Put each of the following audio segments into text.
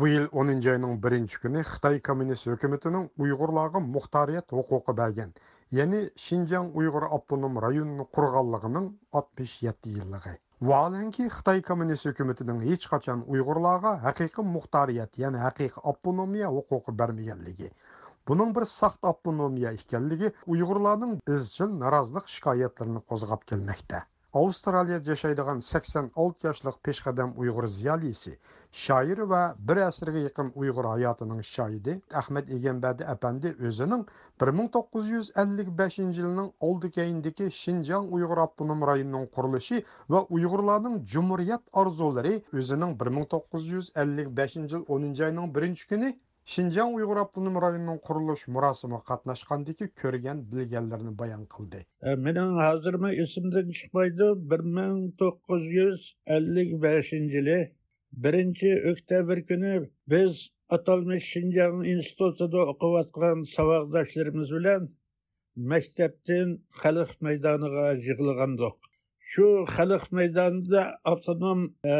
Bu yil 10 ayning 1 kuni Xitoy kommunist hukumatining Uyg'urlarga muxtoriyat huquqi bergan, ya'ni Xinjiang Uyg'ur avtonom rayonini qurganligining 67 yilligi. Valanki Xitoy kommunist hukumatining hech qachon Uyg'urlarga haqiqiy muxtoriyat, ya'ni haqiqiy avtonomiya huquqi bermaganligi. Buning bir saxt avtonomiya ekanligi Uyg'urlarning izchil norozilik shikoyatlarini qo'zg'ab kelmoqda. Австралияда жасайдыған 86 жаслық пешқадам ұйғыр зиялисі, шайыр ва бір әсірге екін ұйғыр аятының шайыды, Ахмет Егенбәді әпәнді өзінің 1955 жылының олды кейіндегі Шинжан ұйғыр аптыным райының құрылышы ва ұйғырланың жұмұрият арзулары өзінің 1955 жыл 10 айының бірінші күні yil 10 oyning 1 qurilish Шинжаң Уйғур ko'rgan bilganlarini құрылыш мұрасымы e, mening көрген білгенлерін баян қылды. Менің hazırmı isimden çıkmaydı 1955 yılı 1 oktyabr kuni biz atalmış Şinjan institutida o'qiyotgan saboqdoshlarimiz bilan maktabdan xalq maydoniga yig'ilgandik. Shu xalq maydonida avtonom e,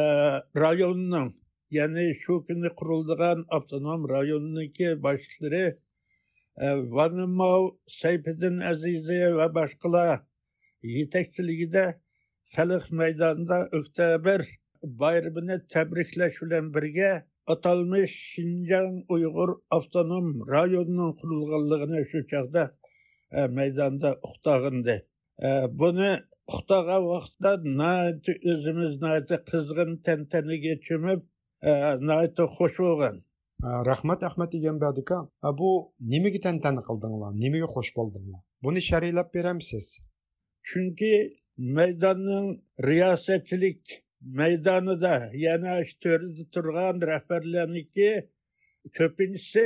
rayonning yani shu kuni qurildigan avtonom rayonniki boshliqlari e, sayfiddin Mau, va Azizi yetakchiligida xalq maydonida Halk Meydanı'nda Ökteber bilan tabriklash bilen birga atalmış Şincan Uygur Avtonom Rayonunun kurulganlığını şu çağda e, meydanda uhtağındı. E, bunu uhtağa vaxtda naiti özümüz naiti kızgın tenteni geçimip naiti xush bo'lgan rahmat ahmad egamberdi aka bu nimaga tantana qildinglar nimaga xush bo'ldinglar buni sharhlab beramsiz chunki maydonning riyosatchilik maydonida yana to'rida turgan rahbarlarniki ko'pinchisi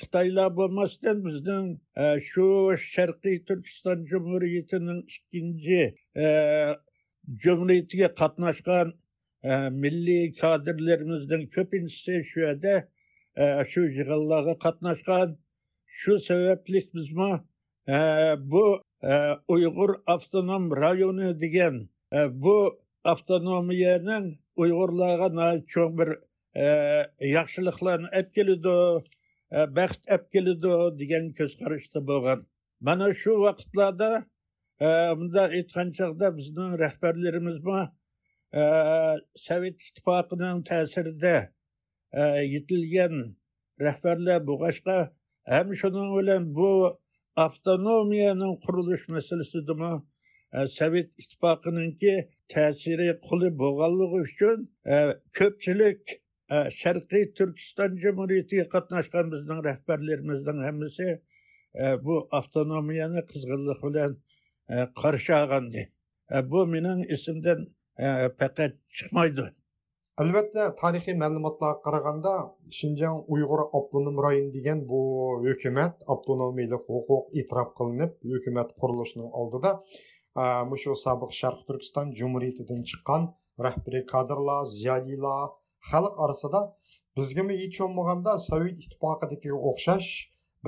xitoylar bo'lmasdan bizning shu sharqiy turkiston jumuriyatining ikkinchi jumuriyatiga qatnashgan milliy kadrlarimizden köpüncüsü şu yerda şu yig'inlarga qatnashgan Şu sebeplik biz bu Uygur Avtonom Rayonu degen bu avtonomiyanın Uygurlarga çok bir yaxşılıqlarını etkiledi, baxt etkiledi degan ko'z qarışdı bolgan. Mana shu vaqtlarda bunda aytgan chog'da bizning rahbarlarimiz bor Sovet ittifoqining ta'sirida e, yetilgan rahbarlar bu qaşqa həm şunun bilan bu avtonomiyanın quruluş məsələsidimi e, Sovet İttifaqınınki ta'siri quli bo'lganligi uchun e, ko'pchilik Sharqiy Turkiston jumuriyatiga qatnashgan bizning rahbarlarimizning hammasi bu avtonomiyani qizg'inlik bilan qarshi olgandi. Bu mening esimdan faqat chiqmaydi. Albatta tarixiy ma'lumotlarga qaraganda shinjang uyg'ur avtonom rayon degan bu hukumat avtonomiyalik huquq e'tirof qilinib hukumat qurilishining oldida e, shu sobiq sharq turkiston jumuriyatidan chiqqan rahbariy kadrlar ziyolilar xalq orasida bizgami hech bo'lmaganda sovet ittifoqidagi o'xshash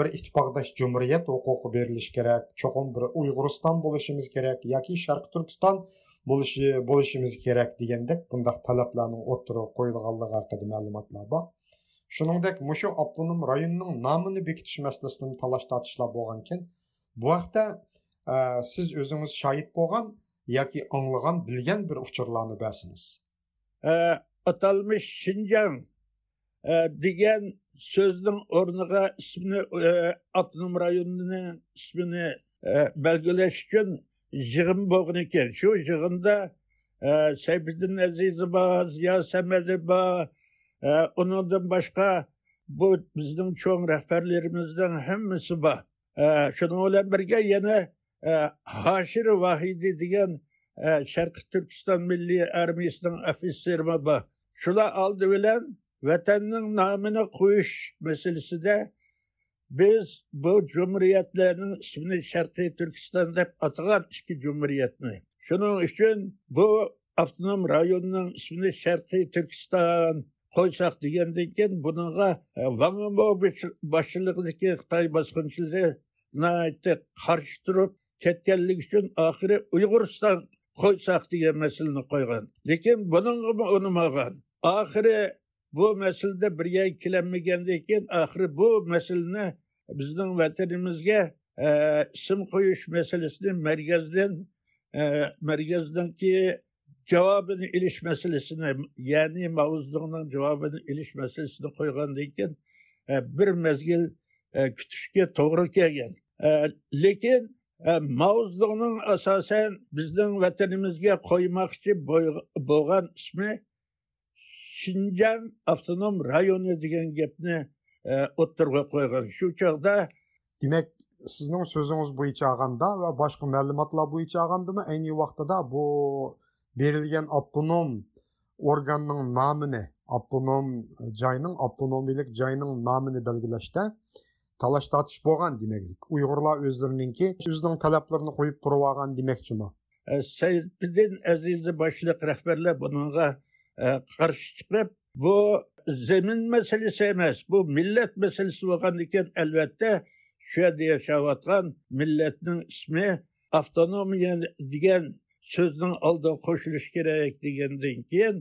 bir ittifoqdosh jumuriyat huquqi berilishi kerak cho'qim bir uyg'uriston bo'lishimiz kerak yoki sharq turkiston bo'lishi bo'lishimiz kerak degandek bundaq talablarning o'ttiriga qo'yilganligi haqida ma'lumotlar bor shuningdek mushu avtonom rayonning nomini bekitish masalasini talash tortishlar bo'lgan ekan bu haqda e, siz o'zingiz shohid bo'lgan yoki anglagan bilgan bir uchurlarni bersiniz e, atalmish shinjang e, degan so'zning o'rniga ismini avtonom rayonining ismini e, e belgilash uchun yig'in bo'lgan ekan shu yig'inda sayfiddin azizi bor ziyo samadi bor e, undan boshqa bu bizning cho'ng rahbarlarimizning hammasi bor shuning e, bilan birga yana e, hoshir vahidi degan sharqi turkiston milliy armiyasining ofitseri bor shular oldi bilan vatanning nomini qo'yish masalasida biz bu jumriyatlarning ismini sharqiy turkiston deb atagan ikki jumriyatni shuning uchun bu avtonom rayonning ismini sharqiy turkiston qo'ysak degandan keyin bunaqa vangbo boshchiligidagi xitoy bosqinchilari qarshi turib ketganligi uchun oxiri uyg'uriston qo'ysak degan masalani qo'ygan. Lekin bunga unamagan oxiri bu masalada birga kelinmagandan keyin oxiri bu masalani bizning vatanimizga ism qo'yish masalasini markazdan markazdanki javobini ilish masalasini ya'ni mavzuning javobini ilish masalasini qo'ygandan keyin bir mezgil e, kutishga to'g'ri kelgan e, lekin e, mavzuning asosan bizning vatanimizga qo'ymoqchi bo'lgan ismi shinjang avtonom rayoni degan gapni o'ttirg'a qo'ygan. Shu chog'da demak sizning so'zingiz bo'yicha olganda va boshqa ma'lumotlar bo'yicha olgandami ayni vaqtida bu berilgan avtonom organning nomini avtonom joyning avtonomiylik joyining nomini belgilashda talash tortish bo'lgan demaklik. Uyg'urlar o'zlarininki o'zining talablarini qo'yib turib olgan demakchimi sayfiddin azizi boshliq rahbarlar bunga qarshi chiqib bu zemin meselesi emas bu millat meselesi bo'lgan ekan albatta shu yerda yashayotgan millatning ismi avtonomiya degan so'zning oldiga qo'shilishi kerak degandan keyin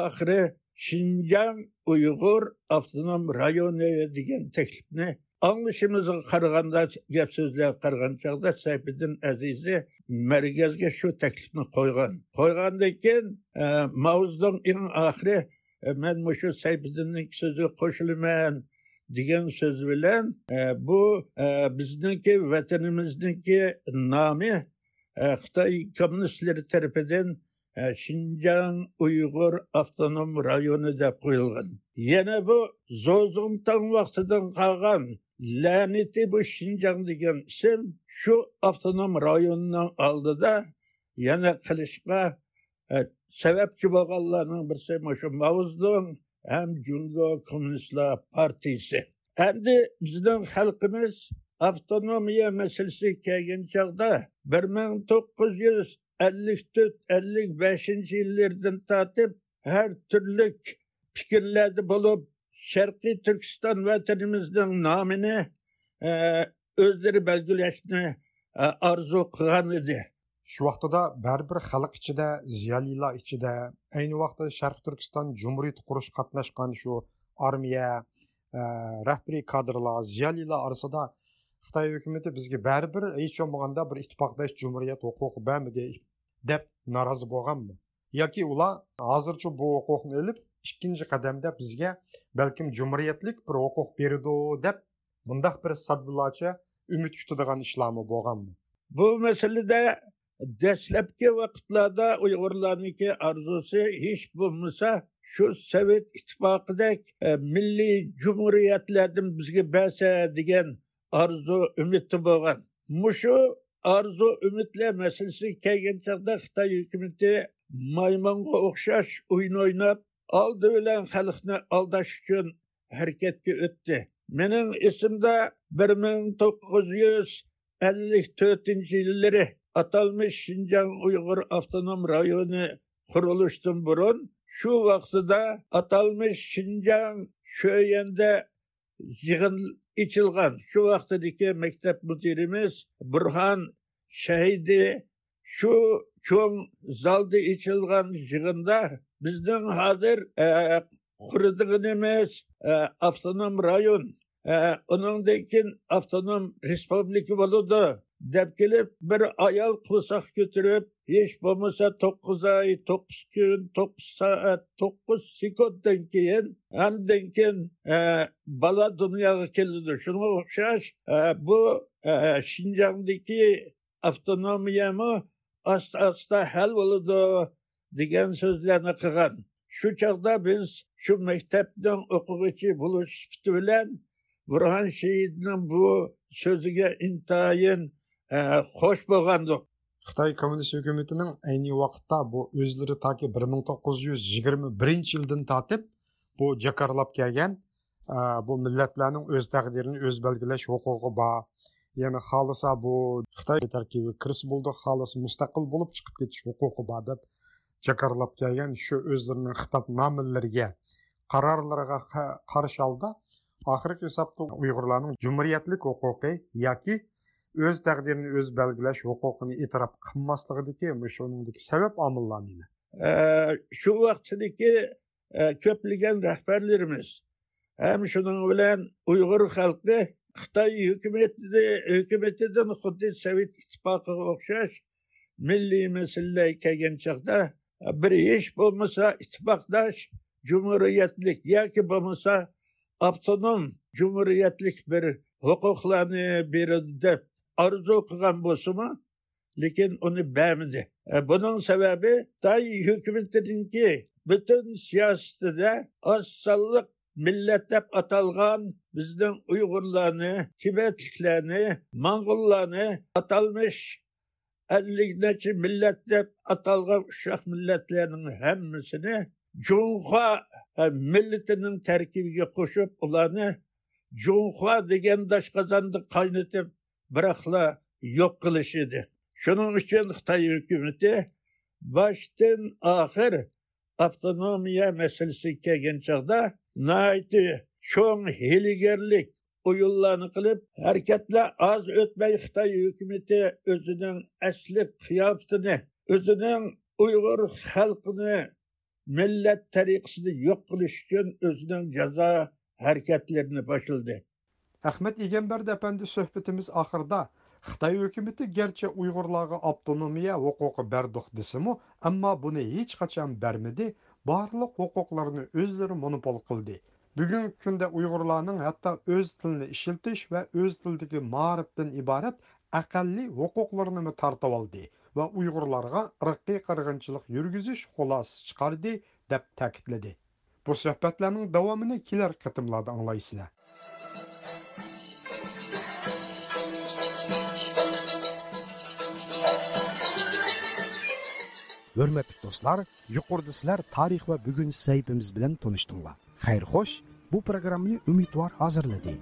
oxiri shinjang uyg'ur avtonom rayoni degan taklifni anglishimizga qaraganda gap so'zlarga qaragan chog'da sayfiddin azizi markazga shu taklifni qo'ygan qo'ygandan keyin e, mavzuning eng oxiri E, man mushu sayfiddinning so'zi qo'shilaman degan so'z bilan e, bu e, bizniki vatanimizniki nomi xitoy kommunistlari tarafidan shinjang uyg'ur avtonom rayoni deb qo'yilgan. Yana bu zo'zg'imton vaqtidan qolgan la'nati bu shinjang degan ism shu avtonom rayonning oldida yana qilishga E, sababchi bo'lganlarning birisi shu mavzdun ham jungo kommunistlar partiyasi endi bizning xalqimiz avtonomiya masalasi kelgan chog'da bir ming to'qqiz yuz ellik to'rt ellik beshinchi yillardan tortib har turli fikrlarda bo'lib sharqiy turkiston vatanimizning nomini o'zlari e, belgilashni e, orzu qilgan edi shu vaqtida baribir xalq ichida ziyolilar ichida ayni vaqtda sharq turkiston jumuriyati qurish qatnashgan shu armiya e, rahbariy kadrlar ziyolilar orasida xitoy hukumati bizga baribir hech bo'lmaganda bir ittifoqdosh jumuriyat huquqi bermidi deb norozi bo'lganmi? Yoki ular hozircha bu huquqni ilib ikkinchi qadamda bizga balkim jumuriyatlik bir huquq berdi deb bundaq bir saddilarcha umid kutadigan ishlarmi bo'lganmi? Bu masalada dastlabki vaqtlarda uyg'urlarniki orzusi hech bo'lmasa shu sovet ittifoqidek e, milliy jumuriyatlardan bizga basa degan orzu umidi bo'lgan. Mushu orzu umidlar masalasi kelgan chog'da xitoy hukumati maymonga o'xshash o'yin o'ynab oldi bilan xalqni aldash uchun harakatga o'tdi. Mening esimda bir ming atalmış yuz uyg'ur avtonom Rayonu qurilishidan burun shu atalmış atalmish şöyende yığın içilgan şu ichilgan. Mektep müdürümüz maktab Şehidi şu shahidi zaldı içilgan zalda bizden hazır bizning hozir e, e avtonom rayon e, uningdan keyin avtonom respublika bo'ladi. Deb kelib bir ayol qilsoq ko'tarib hech bo'lmasa to'qqiz oy to'qqiz kun to'qqiz soat to'qqiz sekunddan keyin andan keyin e, bola dunyoga keladi shunga o'xshash e, bu e, shinjongdagi avtonomiyami asta asta hal bo'ladi degan so'zlarni qilgan. Shu chog'da biz shu maktabdan o'quvchi bo'lish sifati bilan burxon shehidning bu so'ziga intayin Э, қош болғандық Қытай коммунист үкіметінің әйне уақытта бұл өзілері таки 1921 жылдан татып, бұл жақарлап келген, э, бұл милләтләрнең өз тәғдирін өз белгіләш хукугы бар. Яғни халыса бұл Қытай тәркибі кіріс болды, халыс мұстақыл болып шығып кетіш хукугы бар деп жақарлап келген шу өздерінің хитап намилләргә қарарларға қаршы алды. Ақырғы хисапта ұйғырлардың жумһуриятлык хукугы яки uyg'urlarning jumuriyatlik huquqi yoki o'z taqdirini o'z belgilash huquqini e'tirof qilmasligidagi shuningdek sabab omillarni shu vaqtdagi e, ko'plagan rahbarlarimiz ham shuning bilan uyg'ur xalqi xitoy hukumati hukumatidan xuddi sovet ittifoqiga o'xshash milliy masalalar kelgan chog'da bir hech bo'lmasa ittifoqdosh cumhuriyetlik yoki bo'lmasa avtonom cumhuriyetlik bir huquqlarni beradi deb orzu qilgan bo'lsimi lekin uni bermadi buning sababi xitoy hukumatidagi butun siyosatida oz sonliq millat deb atalgan bizning uyg'urlarni tibetliklarni mo'ng'ullarni atalmish ellik necha millat deb atalgan ushoq millatlarning hammasini Junxo millatining tarkibiga qo'shib ularni Junxo degan doshqozonda qaynatib biroqla yo'q qilish edi. Shuning uchun xitoy hukumati boshdan oxir avtonomiya masalasi kelgan chog'da nayti cho'ng hiligarlik o'yinlarni qilib harakatlar oz o'tmay xitoy hukumati o'zining asli qiyofatini o'zining uyg'ur xalqini millat tariqasini yo'q qilish uchun o'zining jazo harakatlarini boshladi. Ахмет Игенберд әпенді сөхбетіміз ақырда Қытай өкіметі герче ұйғырлағы автономия оқуқы бәрдіқ десімі, әмма бұны еч қачан бәрмеді, барлық оқуқларыны өздері монопол қылды. Бүгін күнде ұйғырлағының әтті өз тіліні ішілтіш вә өз тілдігі мағарыптың ібарет әкәлі оқуқларыны мі тартып алды вә ұйғырларға рыққи қырғыншылық үргізіш қоласы шықарды деп тәкітледі. Бұл сөхбәтләнің давамыны келер қытымлады аңлайсына. Hurmatli do'stlar yuqorida sizlar tarix va bugungi sahifamiz bilan tanishdinglar xayr xo'sh bu programmani umidvor hozirladi